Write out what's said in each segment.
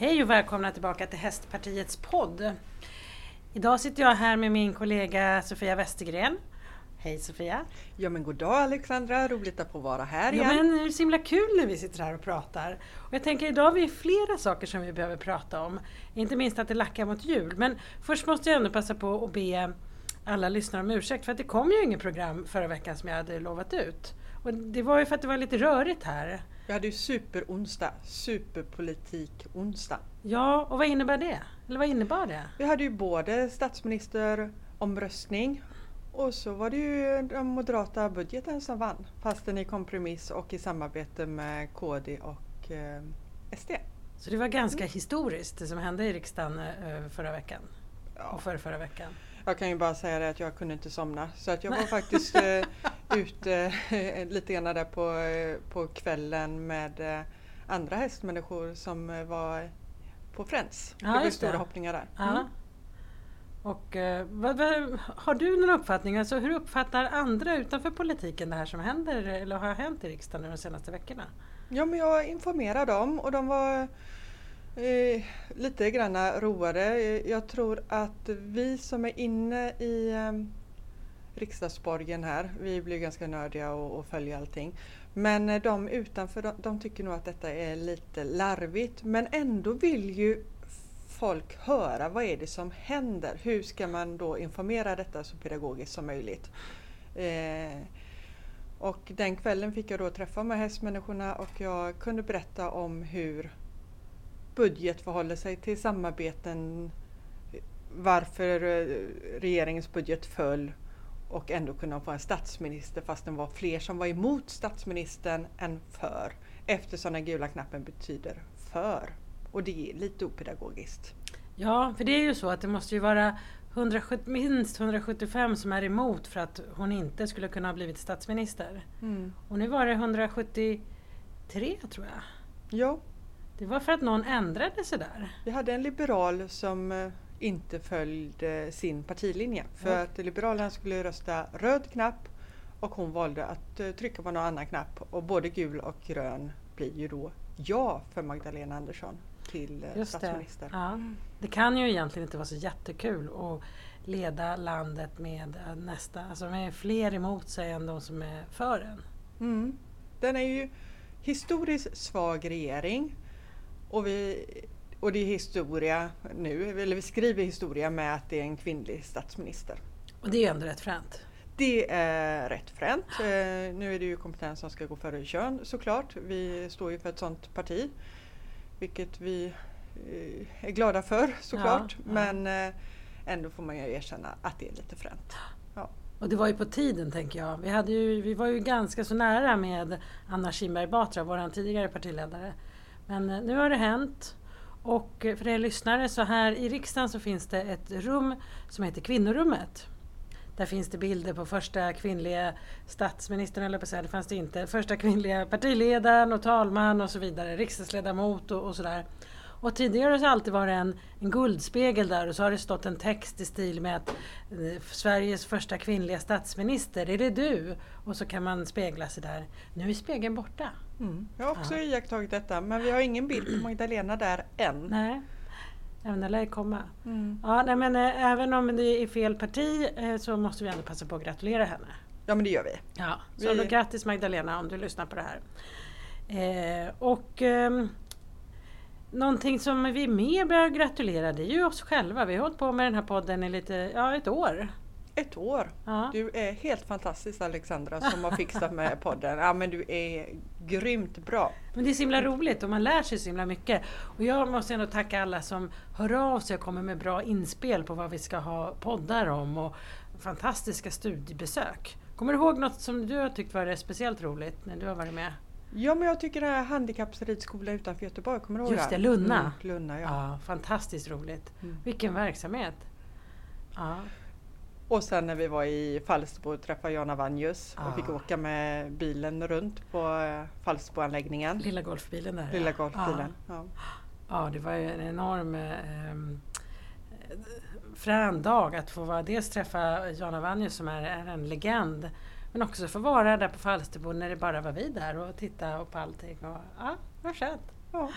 Hej och välkomna tillbaka till Hästpartiets podd. Idag sitter jag här med min kollega Sofia Westergren. Hej Sofia! Ja men god dag Alexandra, roligt att få vara här Ja igen. men det är så himla kul när vi sitter här och pratar. Och jag tänker idag har vi flera saker som vi behöver prata om. Inte minst att det lackar mot jul. Men först måste jag ändå passa på att be alla lyssnare om ursäkt för att det kom ju inget program förra veckan som jag hade lovat ut. Och det var ju för att det var lite rörigt här. Vi hade ju superonsdag, superpolitik-onsdag. Ja, och vad innebär det? Eller vad innebar det? Vi hade ju både statsministeromröstning och så var det ju den moderata budgeten som vann. Fastän i kompromiss och i samarbete med KD och eh, SD. Så det var ganska historiskt det som hände i riksdagen eh, förra veckan. Ja. Och förra, förra veckan. Jag kan ju bara säga det att jag kunde inte somna så att jag var faktiskt eh, ute eh, lite grann där på, eh, på kvällen med eh, andra hästmänniskor som var på Friends. Ja, det just stora hoppningar där. Ja. Mm. Och vad, vad, har du någon uppfattning? Alltså, hur uppfattar andra utanför politiken det här som händer eller har hänt i riksdagen de senaste veckorna? Ja men jag informerade dem och de var eh, lite grann roade. Jag tror att vi som är inne i eh, riksdagsborgen här, vi blir ganska nördiga och, och följer allting. Men eh, de utanför, de, de tycker nog att detta är lite larvigt. Men ändå vill ju folk höra vad är det som händer? Hur ska man då informera detta så pedagogiskt som möjligt? Eh, och den kvällen fick jag då träffa med hästmänniskorna och jag kunde berätta om hur budget förhåller sig till samarbeten, varför eh, regeringens budget föll och ändå kunna få en statsminister fast det var fler som var emot statsministern än för. Eftersom den gula knappen betyder för. Och det är lite opedagogiskt. Ja, för det är ju så att det måste ju vara 170, minst 175 som är emot för att hon inte skulle kunna ha blivit statsminister. Och nu var det 173 tror jag. Ja, Det var för att någon ändrade sig där. vi hade en liberal som eh, inte följde sin partilinje. För Ja. att Liberalerna skulle rösta röd knapp och hon valde att eh, trycka på någon annan knapp. Och både gul och grön blir ju då ja för Magdalena Andersson till eh, Just det. statsminister. Ja. Det kan ju egentligen inte vara så jättekul att leda landet med eh, nästa, alltså med fler emot sig än de som är för en. Mm. Den är ju historiskt svag regering. Och, vi, och det är historia nu, eller vi skriver historia med att det är en kvinnlig statsminister. Och det är ju ändå rätt fränt. Det är rätt fränt. Eh, nu är det ju kompetens som ska gå före kön såklart. Vi står ju för ett sådant parti. Vilket vi eh, är glada för såklart. Ja, ja. Men eh, ändå får man ju erkänna att det är lite fränt. Och det var ju på tiden tänker jag. Vi, hade ju, vi var ju ganska så nära med Anna Kinberg Batra, vår tidigare partiledare. Men nu har det hänt. Och eh, för er lyssnare så här i riksdagen så finns det ett rum som heter Kvinnorummet. Där finns det bilder på första kvinnliga statsministern, eller på att säga, det fanns det inte. Första kvinnliga partiledaren och talman och så vidare, riksdagsledamot och, och sådär. Och tidigare så har det alltid varit en, en guldspegel där och så har det stått en text i stil med att eh, Sveriges första kvinnliga statsminister, är det du? Och så kan man spegla sig där. Nu är spegeln borta. Mm. Jag har också Ja. iakttagit detta men vi har ingen bild på Magdalena där än. Nej, även lär komma. Mm. Ja, nej, men eh, även om det är fel parti eh, så måste vi ändå passa på att gratulera henne. Ja men det gör vi. Ja, så Vi- då, grattis Magdalena om du lyssnar på det här. Eh, och ehm, någonting som vi mer bör gratulera det är ju oss själva. Vi har hållit på med den här podden i lite, ja ett år. Ett år. Ja. Du är helt fantastisk Alexandra som har fixat med podden. Ja men du är grymt bra. Men det är så himla roligt och man lär sig så himla mycket. Och jag måste ändå tacka alla som hör av sig och kommer med bra inspel på vad vi ska ha poddar om och fantastiska studiebesök. Kommer du ihåg något som du har tyckt varit speciellt roligt när du har varit med? Ja men jag tycker den här handikappsridskola utanför Göteborg, kommer du ihåg Just det, Lunna. Mm, Lunna ja. Ja, fantastiskt roligt. Mm. Vilken verksamhet! Ja, Och sen när vi var i Falsterbo och träffade Jana Vanjus Ah. och fick åka med bilen runt på eh, Falsterboanläggningen. lilla golfbilen där. Lilla ja. golfbilen. Ja. Ja, ja, det var ju en enorm eh, frän dag att få vara, dels träffa Jana Vanjus som är, är en legend men också få vara där på Falsterbo när det bara var vi där och titta och på allting. Och, ja, vad skönt! Ja.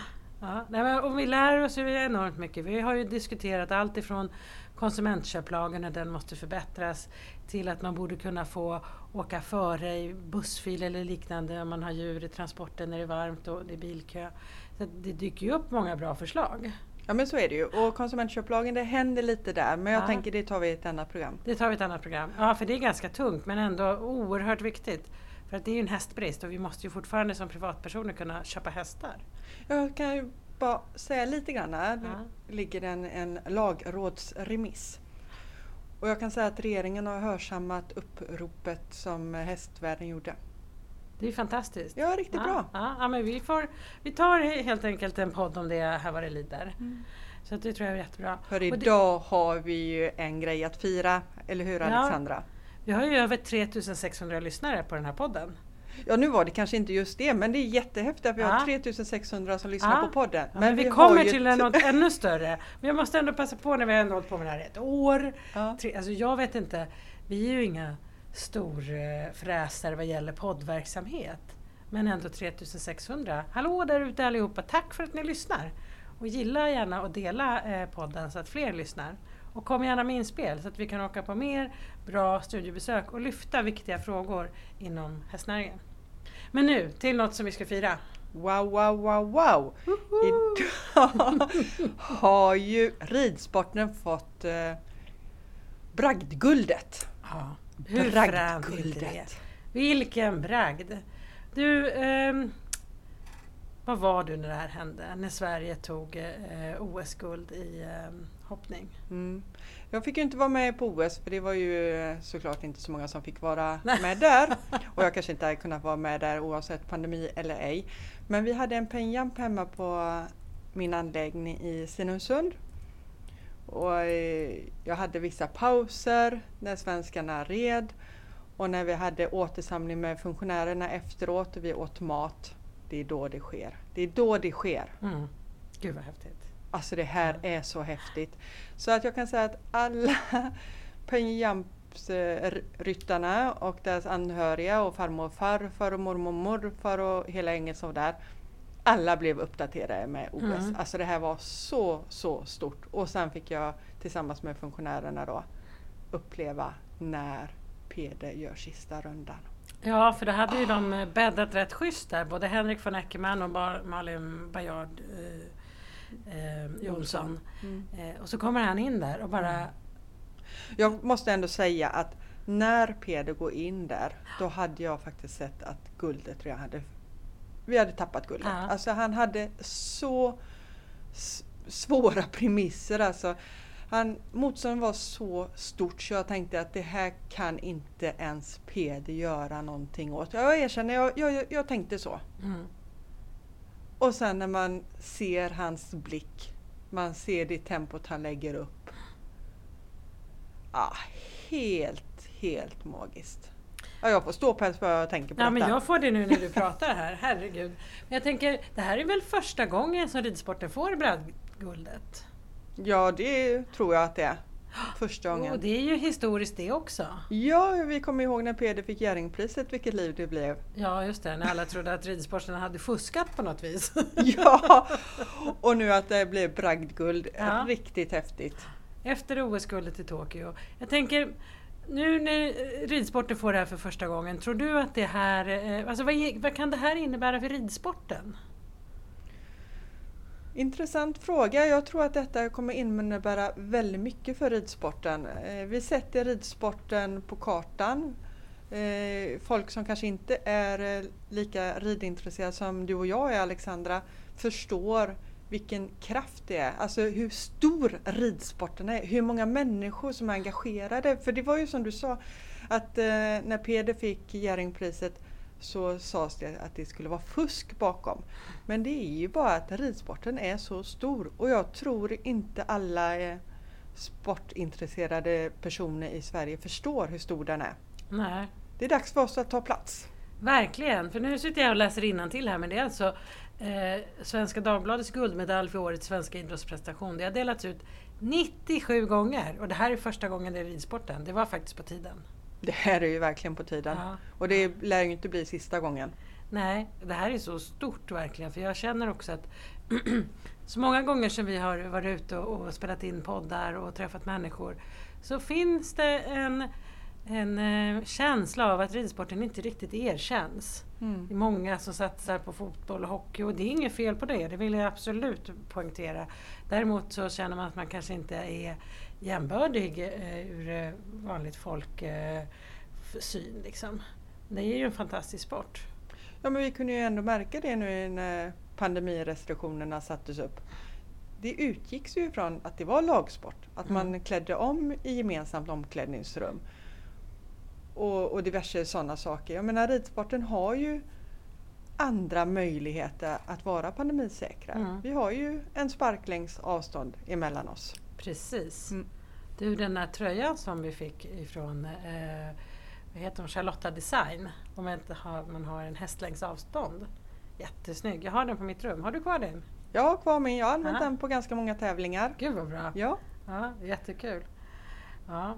Ja, och vi lär oss ju enormt mycket. Vi har ju diskuterat allt ifrån konsumentköplagen och den måste förbättras till att man borde kunna få åka före i bussfil eller liknande om man har djur i transporten när det är varmt och det är bilkö. Så det dyker ju upp många bra förslag. Ja men så är det ju och konsumentköplagen det händer lite där men jag Ja. tänker det tar vi i ett annat program. Det tar vi i ett annat program. Ja, för det är ganska tungt men ändå oerhört viktigt. För att det är ju en hästbrist och vi måste ju fortfarande som privatpersoner kunna köpa hästar. Jag kan ju bara säga lite grann här. Ja. Ligger en, en lagrådsremiss. Och jag kan säga att regeringen har hörsammat uppropet som hästvärlden gjorde. Det är fantastiskt. Ja, riktigt ja, bra. Ja, ja, men vi, får, vi tar helt enkelt en podd om det här vad det lider. Så att det tror jag är jättebra. För Och det- idag har vi ju en grej att fira, eller hur Ja. Alexandra? Vi har ju över 3600 lyssnare på den här podden. Ja nu var det kanske inte just det men det är jättehäftigt att vi Ja. har 3600 som lyssnar Ja. på podden. Ja, men vi, har kommer till något ännu större. Men jag måste ändå passa på när vi har ändå hållit på med det här ett år. Ja. Tre, alltså jag vet inte, vi är ju inga storfräsare vad gäller poddverksamhet. Men ändå 3600. Hallå där ute allihopa, tack för att ni lyssnar! Och gilla gärna och dela eh, podden så att fler lyssnar. Och kom gärna med inspel så att vi kan åka på mer bra studiebesök och lyfta viktiga frågor inom hästnäringen. Men nu till något som vi ska fira. Wow, wow, wow, wow! Idag har ju ridsporten fått eh, bragdguldet. Ja, hur det? Bragdguldet. Vilken bragd! Du, ehm, vad var du när det här hände? När Sverige tog eh, OS-guld i ehm, hoppning? Mm. Jag fick ju inte vara med på OS för det var ju eh, såklart inte så många som fick vara med där. Och jag kanske inte hade kunnat vara med där oavsett pandemi eller ej. Men vi hade en penjamp hemma på min anläggning i Stenungsund. Och eh, jag hade vissa pauser när svenskarna red. Och när vi hade återsamling med funktionärerna efteråt och vi åt mat. Det är då det sker. Det är då det sker. Mm. Gud vad häftigt! Alltså det här är så häftigt. Så att jag kan säga att alla penjampsryttarna och deras anhöriga och farmor och farfar och mormor och morfar och hela gänget som var där. Alla blev uppdaterade med OS. Mm. Alltså det här var så, så stort. Och sen fick jag tillsammans med funktionärerna då uppleva när Peder gör sista rundan. Ja, för då hade ju de eh, bäddat rätt schysst där, både Henrik von Eckermann och Bar- Malin Bajard eh, eh, Jonsson. Mm. Eh, och så kommer han in där och bara Jag måste ändå säga att när Peder går in där, då hade jag faktiskt sett att guldet redan hade... Vi hade tappat guldet. Ja. Alltså han hade så svåra premisser alltså. Han, motståndet var så stort så jag tänkte att det här kan inte ens Peder göra någonting åt. Jag erkänner, jag, jag, jag tänkte så. mm, Och sen när man ser hans blick, man ser det tempot han lägger upp. Ah, helt, helt magiskt. Ja, jag får stå på vad jag tänker på Ja, detta. men jag får det nu när du pratar här, herregud. Men jag tänker, det här är väl första gången som ridsporten får brödguldet? Ja, det tror jag att det är. Första gången. Och det är ju historiskt det också. Ja, vi kommer ihåg när Peder fick Jerringpriset, vilket liv det blev. Ja, just det, när alla trodde att ridsporten hade fuskat på något vis. Ja! Och nu att det blev bragdguld. Ja. Riktigt häftigt. Efter OS-guldet i Tokyo. Jag tänker, nu när ridsporten får det här för första gången, tror du att det här, eh, alltså vad, vad kan det här innebära för ridsporten? Intressant fråga. Jag tror att detta kommer innebära väldigt mycket för ridsporten. Eh, vi sätter ridsporten på kartan. Eh, folk som kanske inte är lika ridintresserade som du och jag är Alexandra förstår vilken kraft det är. Alltså hur stor ridsporten är. Hur många människor som är engagerade. För det var ju som du sa att eh, när Peder fick Jerringpriset så sades det att det skulle vara fusk bakom. Men det är ju bara att ridsporten är så stor och jag tror inte alla eh, sportintresserade personer i Sverige förstår hur stor den är. Nej. Det är dags för oss att ta plats. Verkligen, för nu sitter jag och läser till här men det är alltså eh, Svenska Dagbladets guldmedalj för årets svenska idrottsprestation. Det har delats ut 97 gånger och det här är första gången det är ridsporten. Det var faktiskt på tiden. Det här är ju verkligen på tiden. Ja. Och det lär ju inte bli sista gången. Nej, det här är så stort verkligen. För jag känner också att så många gånger som vi har varit ute och spelat in poddar och träffat människor så finns det en, en eh, känsla av att ridsporten inte riktigt erkänns. Mm. Det är många som satsar på fotboll och hockey och det är inget fel på det, det vill jag absolut poängtera. Däremot så känner man att man kanske inte är jämbördig eh, ur eh, vanligt folk eh, syn. Liksom. Det är ju en fantastisk sport. Ja men vi kunde ju ändå märka det nu när pandemirestriktionerna sattes upp. Det utgick ju från att det var lagsport, att mm. man klädde om i gemensamt omklädningsrum. Och, och diverse sådana saker. Jag menar ridsporten har ju andra möjligheter att vara pandemisäkra. Mm. Vi har ju en sparklängds avstånd emellan oss. Precis. Mm. Du den där tröjan som vi fick ifrån eh, vad heter hon? Charlotta Design. Om man, inte har, man har en hästlängds avstånd. Jättesnygg. Jag har den på mitt rum. Har du kvar den? Jag har kvar min. Jag har använt den på ganska många tävlingar. Gud vad bra! Ja. ja jättekul. Ja.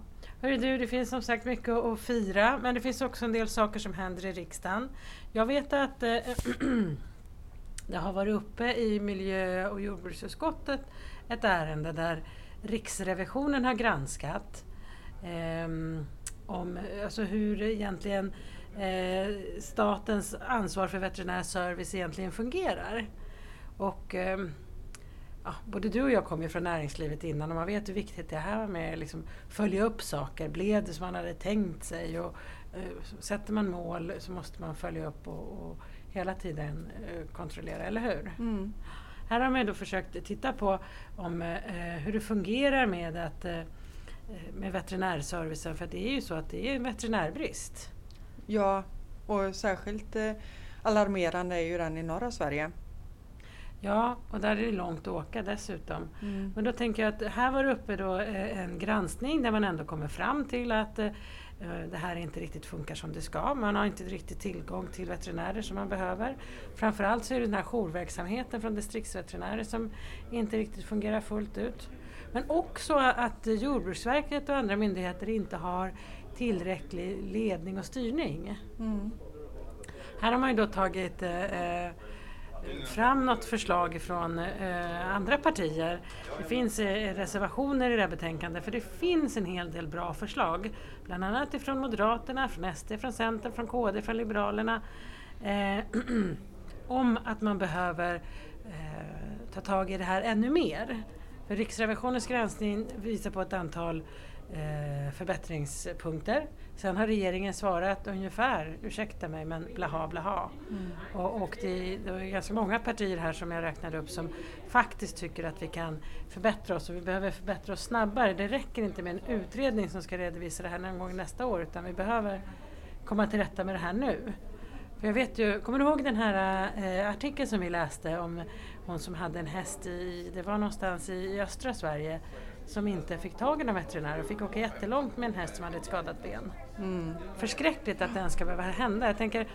Hörru du, det finns som sagt mycket att fira men det finns också en del saker som händer i riksdagen. Jag vet att äh, det har varit uppe i miljö och jordbruksutskottet ett ärende där Riksrevisionen har granskat eh, om alltså hur egentligen eh, statens ansvar för veterinär service egentligen fungerar. Och eh, ja, både du och jag kommer ju från näringslivet innan och man vet hur viktigt det här med att liksom följa upp saker. Blev det som man hade tänkt sig? Och, eh, sätter man mål så måste man följa upp och, och hela tiden eh, kontrollera, eller hur? Mm. Här har man då försökt titta på om, eh, hur det fungerar med, att, eh, med veterinärservicen för det är ju så att det är en veterinärbrist. Ja, och särskilt eh, alarmerande är ju den i norra Sverige. Ja, och där är det långt att åka dessutom. Mm. Men då tänker jag att här var det uppe då eh, en granskning där man ändå kommer fram till att eh, det här inte riktigt funkar som det ska. Man har inte riktigt tillgång till veterinärer som man behöver. Framförallt så är det den här jourverksamheten från distriktsveterinärer som inte riktigt fungerar fullt ut. Men också att Jordbruksverket och andra myndigheter inte har tillräcklig ledning och styrning. Mm. Här har man ju då tagit eh, fram något förslag från eh, andra partier. Det finns eh, reservationer i det här betänkandet för det finns en hel del bra förslag. Bland annat ifrån Moderaterna, från SD, från Centern, från KD, från Liberalerna. Eh, om att man behöver eh, ta tag i det här ännu mer. För Riksrevisionens granskning visar på ett antal förbättringspunkter. Sen har regeringen svarat ungefär, ursäkta mig, men blaha blaha. Mm. Och, och det, det är ganska många partier här som jag räknade upp som faktiskt tycker att vi kan förbättra oss och vi behöver förbättra oss snabbare. Det räcker inte med en utredning som ska redovisa det här någon gång nästa år utan vi behöver komma till rätta med det här nu. För jag vet ju, kommer du ihåg den här äh, artikeln som vi läste om hon som hade en häst i, det var någonstans i, i östra Sverige som inte fick tag i någon veterinär och fick åka jättelångt med en häst som hade ett skadat ben. Mm. Förskräckligt att det ska behöva hända. Jag tänker,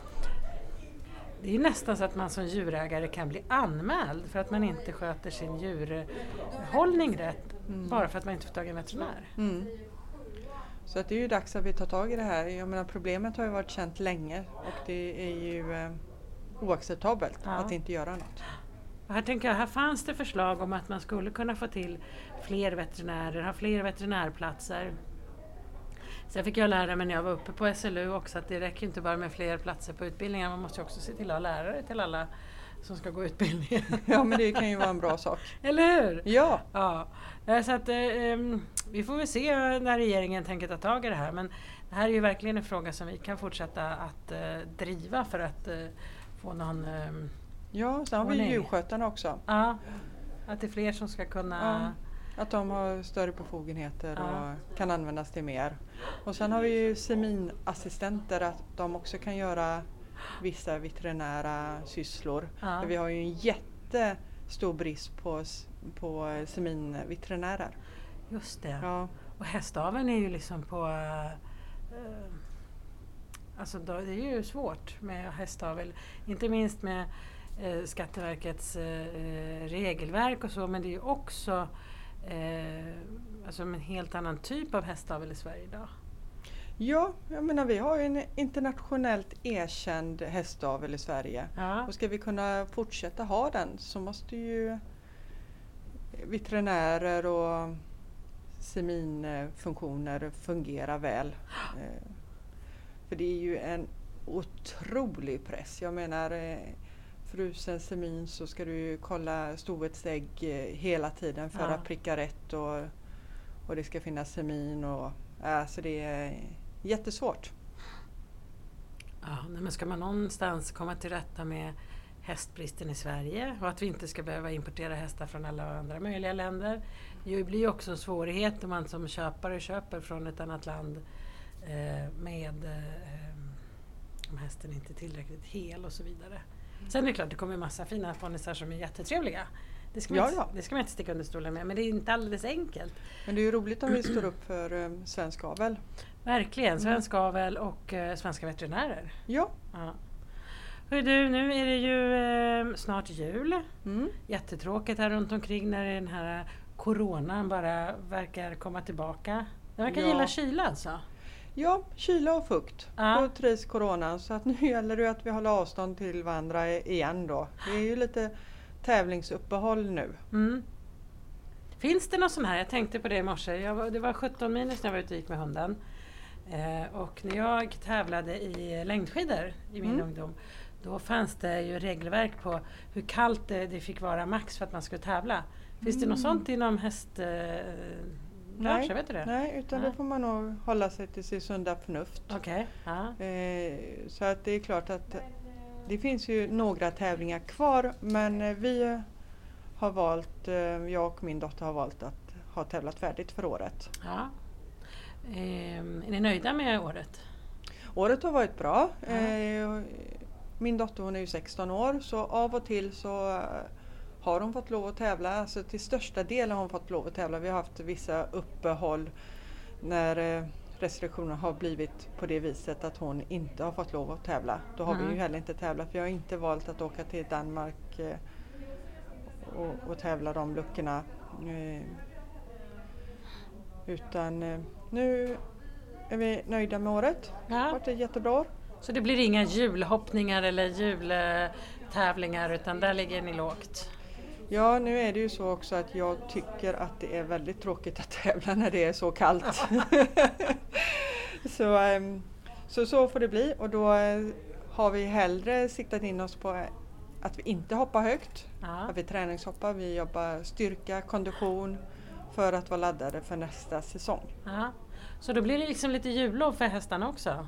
det är nästan så att man som djurägare kan bli anmäld för att man inte sköter sin djurhållning rätt mm. bara för att man inte får tag i en veterinär. Mm. Så att det är ju dags att vi tar tag i det här. Jag menar, problemet har ju varit känt länge och det är ju eh, oacceptabelt ja. att inte göra något. Och här tänker jag, här fanns det förslag om att man skulle kunna få till fler veterinärer, ha fler veterinärplatser. Sen fick jag lära mig när jag var uppe på SLU också att det räcker inte bara med fler platser på utbildningar, man måste också se till att ha lärare till alla som ska gå utbildningen. Ja men det kan ju vara en bra sak. Eller hur? Ja! ja. Eh, så att, eh, vi får väl se när regeringen tänker ta tag i det här men det här är ju verkligen en fråga som vi kan fortsätta att eh, driva för att eh, få någon ehm, Ja, sen har vi djurskötarna också. Ja, att det är fler som ska kunna... Ja, att de har större befogenheter ja. och kan användas till mer. Och sen har vi ju seminassistenter, att de också kan göra vissa veterinära sysslor. Ja. Vi har ju en jättestor brist på, på seminveterinärer. Just det. Ja. Och hästaveln är ju liksom på uh, Alltså då, det är ju svårt med hästavel. Inte minst med eh, Skatteverkets eh, regelverk och så men det är ju också eh, alltså en helt annan typ av hästavel i Sverige idag. Ja, jag menar vi har ju en internationellt erkänd hästavel i Sverige. Ja. Och ska vi kunna fortsätta ha den så måste ju veterinärer och seminfunktioner fungera väl. Eh, För det är ju en otrolig press. Jag menar eh, frusen semin så ska du ju kolla stoets ägg eh, hela tiden för Ja. att pricka rätt och, och det ska finnas semin och alltså det är jättesvårt. Ja, men ska man någonstans komma till rätta med hästbristen i Sverige och att vi inte ska behöva importera hästar från alla andra möjliga länder. Det blir ju också en svårighet om man som köpare köper från ett annat land eh, med eh, om hästen inte är tillräckligt hel och så vidare. Sen är det klart, det kommer en massa fina ponnyer som är jättetrevliga. Det ska, Ja, inte, ja. det ska man inte sticka under stolen med, men det är inte alldeles enkelt. Men det är ju roligt om vi står upp för eh, svensk avel. Verkligen, svensk avel och eh, svenska veterinärer. Ja. Ja. Hör du, nu är det ju eh, snart jul. Mm. Jättetråkigt här runt omkring när den här coronan bara verkar komma tillbaka. Den verkar Ja. gilla kyla alltså. Ja, kyla och fukt. Ja. Då trivs coronan. Så att nu gäller det att vi håller avstånd till varandra igen då. Det är ju lite tävlingsuppehåll nu. Mm. Finns det någon sån här, jag tänkte på det i morse, jag det var 17 minus när jag var ute och gick med hunden. Eh, och när jag tävlade i längdskidor i min Mm. ungdom då fanns det ju regelverk på hur kallt det, det fick vara max för att man skulle tävla. Finns det något Mm. sånt inom hästbranschen? Nej. vet du det? Nej, utan Nej. då får man nog hålla sig till sitt sunda förnuft. Ja. Eh, så att det är klart att det finns ju några tävlingar kvar men eh, vi har valt, eh, jag och min dotter har valt att ha tävlat färdigt för året. ja. Ehm, är ni nöjda med året? Året har varit bra. Ja. Eh, Min dotter hon är ju 16 år så av och till så eh, har hon fått lov att tävla. Alltså till största delen har hon fått lov att tävla. Vi har haft vissa uppehåll när eh, restriktionerna har blivit på det viset att hon inte har fått lov att tävla. Då har Mm. vi ju heller inte tävlat. Vi har inte valt att åka till Danmark eh, och, och tävla de luckorna. Eh, Utan nu är vi nöjda med året. Det har Ja. varit ett jättebra år. Så det blir inga julhoppningar eller jultävlingar utan där ligger ni lågt? Ja, nu är det ju så också att jag tycker att det är väldigt tråkigt att tävla när det är så kallt. så, ehm, så så får det bli och då eh, har vi hellre siktat in oss på att vi inte hoppar högt. Ja. Att vi träningshoppar, vi jobbar styrka, kondition för att vara laddade för nästa säsong. Ja. Så då blir det liksom lite jullov för hästarna också?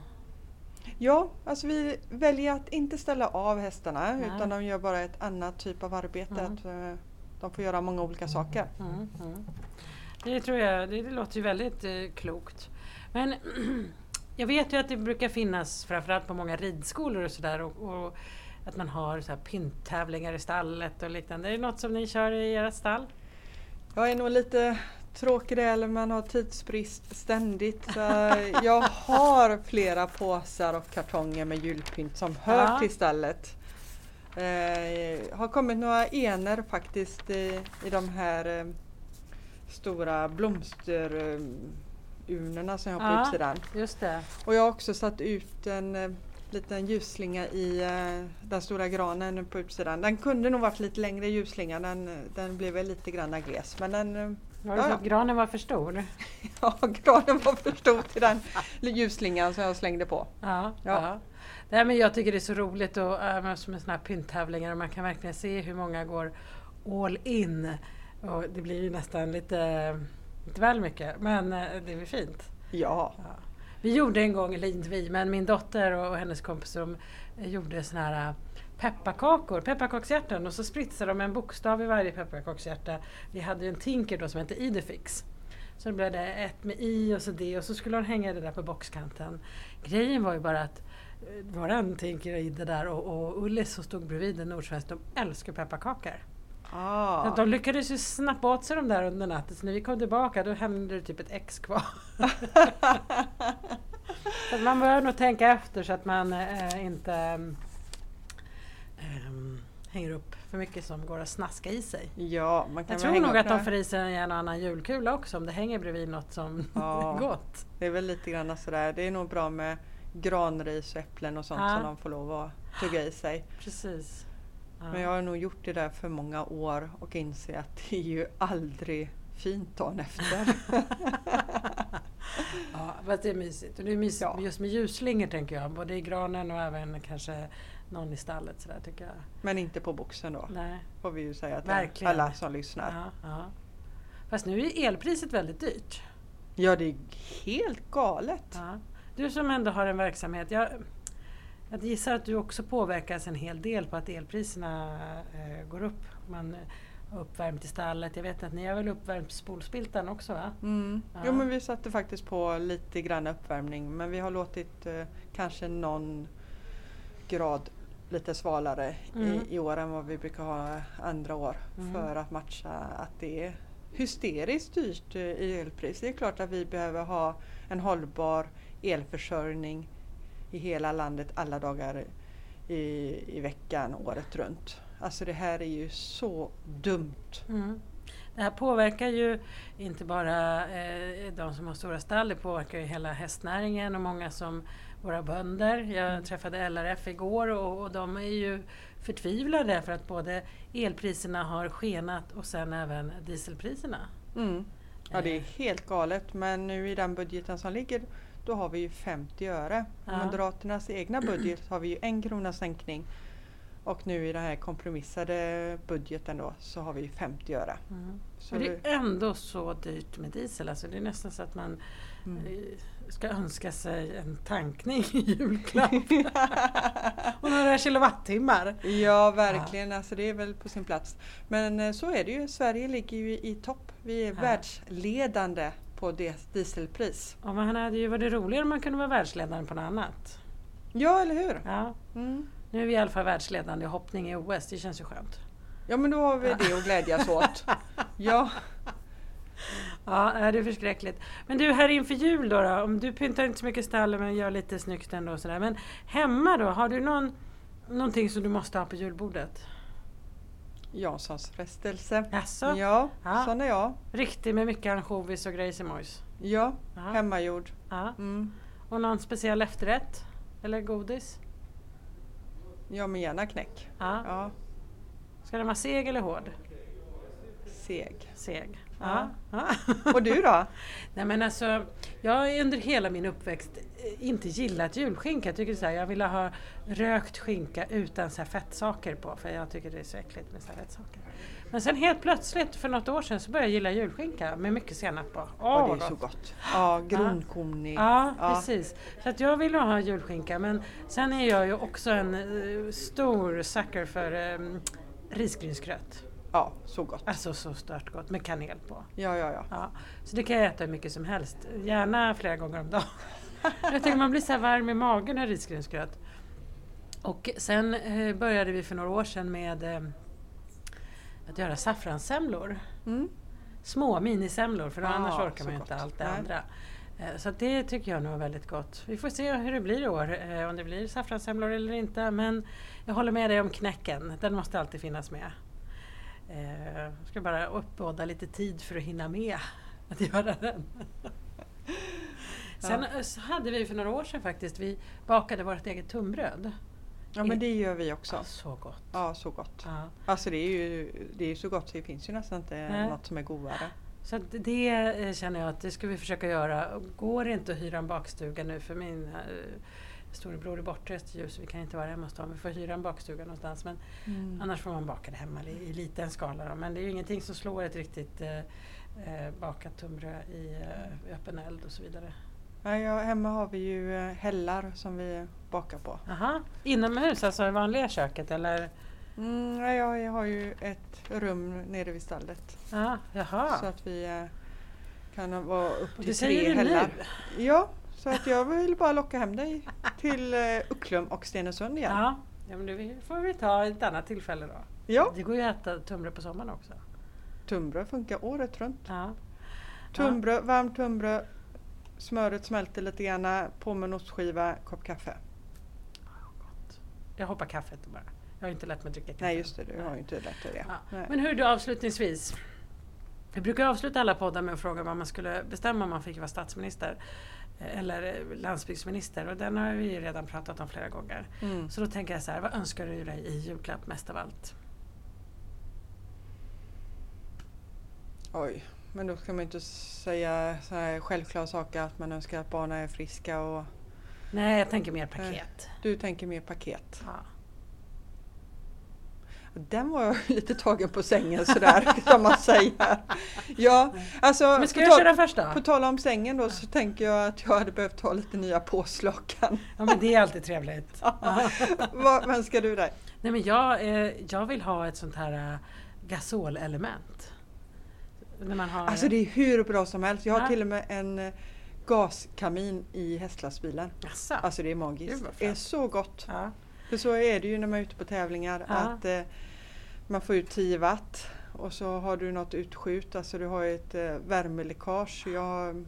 Ja, alltså vi väljer att inte ställa av hästarna Nej. utan de gör bara ett annat typ av arbete. Mm. Att, eh, de får göra många olika saker. Mm, mm. Det tror jag, det, det låter ju väldigt eh, klokt. Men jag vet ju att det brukar finnas, framförallt på många ridskolor och sådär, och, och att man har så här pynttävlingar i stallet och liknande. Är det något som ni kör i ert stall? Jag är nog lite tråkig där, man har tidsbrist ständigt. Så jag har flera påsar och kartonger med julpynt som hör Ja. till stallet. Eh, har kommit några ener faktiskt i, i de här eh, stora blomsterurnorna som jag har på Ja. utsidan. Just det. Och jag har också satt ut en eh, liten ljusslinga i eh, den stora granen på utsidan. Den kunde nog varit lite längre ljusslinga, den, den blev väl lite grann gles. Men den, eh, Var det Ja, att granen var för stor? ja, granen var för stor till den ljusslingan som jag slängde på. Ja. Ja. ja. Nej, men jag tycker det är så roligt och, äh, med såna här pynttävlingar och man kan verkligen se hur många går all in. Och det blir ju nästan lite, lite väl mycket, men eh, det är fint. Ja, Ja. Vi gjorde en gång, eller inte vi, men min dotter och och hennes kompis de eh, gjorde såna här pepparkakor, pepparkakshjärtan och så spritsade de en bokstav i varje pepparkakshjärta. Vi hade ju en Tinker då som hette Idefix. Så det blev det ett med i och så det och så skulle hon hänga det där på boxkanten. Grejen var ju bara att eh, våran Tinker och Ide där och, och Ullis som stod bredvid en nordsvensk, de älskar pepparkakor. ah. De lyckades ju snappa åt sig de där under natten så när vi kom tillbaka då hände det typ ett ex kvar. så man bör nog tänka efter så att man eh, inte ehm, hänger upp för mycket som går att snaska i sig. Ja, man kan Jag tror nog att de får i sig en och annan julkula också om det hänger bredvid något som Ja. är gott. Det är väl lite grann sådär. Det är nog bra med granris och äpplen och sånt Ja. som de får lov att tugga i sig. Precis. Ja. Men jag har nog gjort det där för många år och inser att det är ju aldrig fint dagen efter. Ja, fast det är mysigt. Och det är mysigt Ja. just med ljusslingor tänker jag. Både i granen och även kanske någon i stallet sådär tycker jag. Men inte på boxen då, Nej. får vi ju säga till alla som lyssnar. Ja, ja. Fast nu är elpriset väldigt dyrt. Ja, det är helt galet. Ja. Du som ändå har en verksamhet. Jag, jag gissar att du också påverkas en hel del på att elpriserna eh, går upp. Man har uppvärmt i stallet. Jag vet att ni har väl uppvärmt spolspiltan också va? Mm. Ja. Jo, men vi satte faktiskt på lite grann uppvärmning men vi har låtit eh, kanske någon grad lite svalare Mm. i, i år än vad vi brukar ha andra år Mm. för att matcha att det är hysteriskt dyrt eh, i elpris. Det är klart att vi behöver ha en hållbar elförsörjning i hela landet alla dagar i, i veckan året runt. Alltså det här är ju så dumt. Mm. Det här påverkar ju inte bara eh, de som har stora stall, det påverkar ju hela hästnäringen och många som våra bönder. Jag träffade LRF igår och, och de är ju förtvivlade för att både elpriserna har skenat och sen även dieselpriserna. Mm. Ja det är Eh. helt galet men nu i den budgeten som ligger då har vi ju 50 öre. Ja. Moderaternas egna budget har vi ju en krona sänkning. Och nu i den här kompromissade budgeten då så har vi ju 50 öre. Mm. Så Men det är ändå så dyrt med diesel, alltså det är nästan så att man Mm. Ska önska sig en tankning i julklapp. och några kilowattimmar. Ja verkligen, alltså det är väl på sin plats. Men eh, så är det ju, Sverige ligger ju i topp. Vi är Ja. världsledande på dieselpris. Och man hade ju varit roligare om man kunde vara världsledande på något annat. Ja eller hur? Ja. Mm. Nu är vi i alla fall världsledande i hoppning i OS, det känns ju skönt. Ja men då har vi det att glädjas åt. Ja. Ja, nej, det är förskräckligt. Men du, här inför jul då, då om du pyntar inte så mycket stallet men gör lite snyggt ändå och sådär. Men hemma då, har du någon, någonting som du måste ha på julbordet? Janssons frestelse. Jaså? Ja, Ja. sån är jag. Riktig med mycket ansjovis och grejsimojs? Ja, Ja. hemmagjord. Ja. Mm. Och någon speciell efterrätt? Eller godis? Ja, men gärna knäck. Ja. Ja, Ska den vara seg eller hård? seg. Seg. Ja. Ja. Och du då? Nej men alltså, jag har under hela min uppväxt eh, inte gillat julskinka. Jag tycker så här, jag ville ha rökt skinka utan så här fettsaker på för jag tycker det är så äckligt med så här fettsaker. Men sen helt plötsligt för något år sedan så började jag gilla julskinka med mycket senap på. Åh, Ja, det är så gott. Ja, gronkornig. Ja, Ja. precis. Så att jag vill ha julskinka men sen är jag ju också en eh, stor sucker för um, risgrynsgröt. Ja, så gott. Alltså så stört gott med kanel på. Ja, ja, ja. Ja, så det kan jag äta hur mycket som helst. Gärna flera gånger om dagen. jag tänker man blir så här varm i magen av risgrynsgröt. Och sen eh, började vi för några år sedan med eh, att göra saffranssemlor. Mm. Små minisemlor för Ah, annars orkar man ju inte allt det Nej. andra. Eh, Så det tycker jag nog är väldigt gott. Vi får se hur det blir i år, eh, om det blir saffranssemlor eller inte. Men jag håller med dig om knäcken, den måste alltid finnas med. Eh, Jag ska bara uppbåda lite tid för att hinna med att göra den. Sen eh, hade vi för några år sedan faktiskt, vi bakade vårt eget tunnbröd. Ja, men det gör vi också. Ja, så gott. Ja, så gott. Ja. Alltså det är ju det är så gott så det finns ju nästan inte Nej. något som är godare. Så det eh, känner jag att det ska vi försöka göra. Går det inte att hyra en bakstuga nu för min storebror är bortrest ju så vi kan inte vara hemma hos dem. Vi får hyra en bakstuga någonstans men Mm. annars får man baka det hemma i, i liten skala. Då. Men det är ju ingenting som slår ett riktigt eh, eh, bakat tunnbröd i eh, öppen eld och så vidare. Ja, ja, hemma har vi ju eh, hällar som vi bakar på. Aha. Inomhus, alltså i vanliga köket eller? Mm, ja, ja, jag har ju ett rum nere vid stallet. Ja, jaha. Så att vi eh, kan vara upp till det säger tre du hällar. nu? Ja, så att jag vill bara locka hem dig till eh, Ucklum och Stenungsund igen. Ja, ja men det får vi ta ett annat tillfälle då. Ja, Det går ju att äta tunnbröd på sommaren också. tunnbröd funkar året runt. Ja. Tunnbröd, varmt tunnbröd, smöret smälter lite grann, på med en ostskiva, kopp kaffe. Gott. Jag hoppar kaffet bara. Jag har inte lärt mig att dricka kaffe. Nej just det, du har ju inte lärt dig det. Ja. Men hur du avslutningsvis. Vi brukar avsluta alla poddar med att fråga vad man skulle bestämma om man fick vara statsminister. Eh, Eller eh, landsbygdsminister och den har vi ju redan pratat om flera gånger. Mm. Så då tänker jag så här, vad önskar du dig i julklapp mest av allt? Oj, men då ska man inte säga så här självklara saker att man önskar att barnen är friska och Nej, jag tänker mer paket. du tänker mer paket. Ja. Den var jag lite tagen på sängen sådär kan man säga. Ja, alltså Men ska jag köra först då? på tal om sängen då så tänker jag att jag hade behövt ha lite nya påslakan. Ja men det är alltid trevligt. Vad vad önskar du dig? Nej men jag, eh, jag vill ha ett sånt här eh, gasolelement. När man har... Alltså det är hur bra som helst. Jag har Ja. till och med en eh, gaskamin i hästlastbilen. Alltså det är magiskt. vad Det är så gott. Ja. För så är det ju när man är ute på tävlingar Ja. att eh, man får ut 10 watt och så har du något utskjut, alltså du har ju ett eh, värmeläckage. Jag,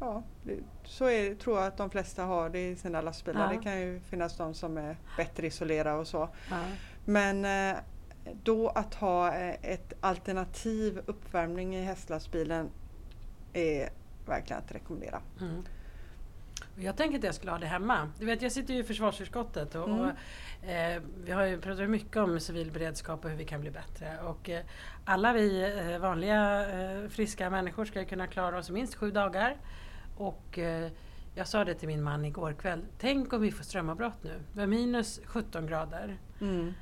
ja, det, så är, tror jag att de flesta har det i sina lastbilar. Ja. Det kan ju finnas de som är bättre isolerade och så. Ja. Men eh, då att ha eh, ett alternativ uppvärmning i hästlastbilen är verkligen att rekommendera. Mm. Jag tänker att jag skulle ha det hemma. Du vet, jag sitter ju i försvarsutskottet och, Mm. och eh, vi har ju pratat mycket om civil beredskap och hur vi kan bli bättre. Och eh, alla vi eh, vanliga eh, friska människor ska kunna klara oss minst sju dagar. Och eh, jag sa det till min man igår kväll. Tänk om vi får strömavbrott nu. Det är minus 17 grader. Mm.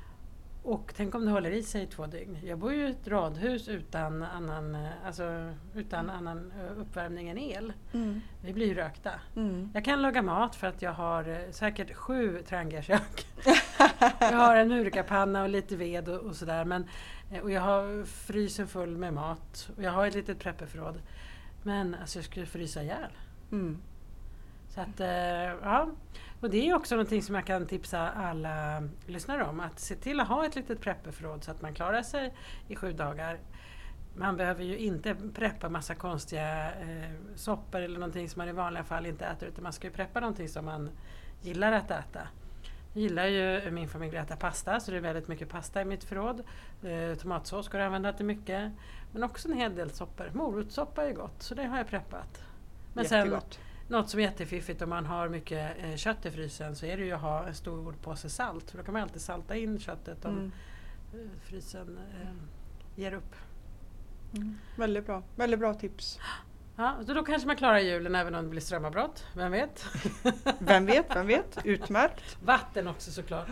Och tänk om det håller i sig i två dygn. Jag bor ju i ett radhus utan annan, eh, alltså, utan annan eh, uppvärmning än el. Mm. Vi blir ju rökta. Mm. Jag kan laga mat för att jag har eh, säkert sju trangiakök. jag har en murkapanna och lite ved och, och sådär. Men, och jag har frysen full med mat. Och jag har ett litet prepperförråd. Men alltså jag skulle frysa ihjäl. Mm. Så att, ja. Och det är också någonting som jag kan tipsa alla lyssnare om. Att se till att ha ett litet prepperförråd så att man klarar sig i sju dagar. Man behöver ju inte preppa massa konstiga eh, soppor eller någonting som man i vanliga fall inte äter. Utan man ska ju preppa någonting som man gillar att äta. Jag gillar ju eh, min familj att äta pasta så det är väldigt mycket pasta i mitt förråd. Eh, tomatsås går att använda till mycket. Men också en hel del soppor. Morotssoppa är gott så det har jag preppat. Men sen något som är jättefiffigt om man har mycket eh, kött i frysen så är det ju att ha en stor påse salt. För då kan man alltid salta in köttet om Mm. eh, frysen eh, ger upp. Mm. Väldigt bra. Väldigt bra tips. Ja, så då kanske man klarar julen även om det blir strömavbrott. Vem vet? Vem vet, vem vet? Utmärkt. Vatten också såklart.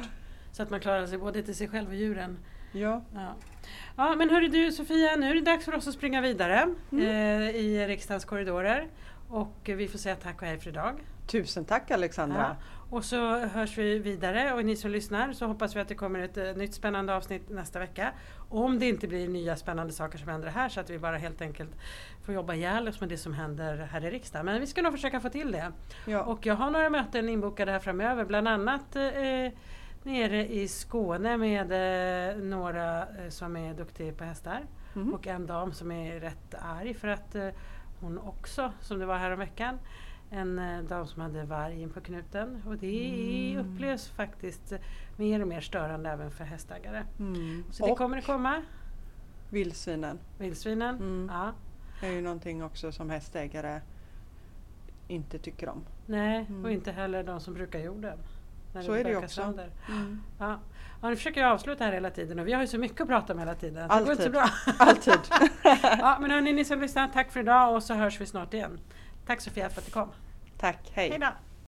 Så att man klarar sig både till sig själv och djuren. Ja. Ja, ja men hörru du Sofia, nu är det dags för oss att springa vidare Mm. eh, i riksdagens korridorer. Och vi får säga tack och hej för idag. Tusen tack Alexandra. Ja. Och så hörs vi vidare och ni som lyssnar så hoppas vi att det kommer ett eh, nytt spännande avsnitt nästa vecka. Om det inte blir nya spännande saker som händer här så att vi bara helt enkelt får jobba ihjäl oss med det som händer här i riksdagen. Men vi ska nog försöka få till det. Ja. Och jag har några möten inbokade här framöver, bland annat eh, nere i Skåne med eh, några eh, som är duktiga på hästar. Mhm. Och en dam som är rätt arg för att eh, hon också, som det var här veckan en eh, dam som hade varg in på knuten. Och det Mm. upplevs faktiskt mer och mer störande även för hästägare. Mm. Så det Och kommer att komma. vildsvinen Vildsvinen. Mm. Ja. är ju någonting också som hästägare inte tycker om. Nej, Mm. och inte heller de som brukar jorden. När Så är det ju också. Mm. Ja. Ja, nu försöker jag avsluta här hela tiden och vi har ju så mycket att prata om hela tiden. Det går inte Alltid. bra. Alltid. ja, men hörni, ni som lyssnar, tack för idag och så hörs vi snart igen. Tack Sofia för att du kom. Tack, hej. Hej då!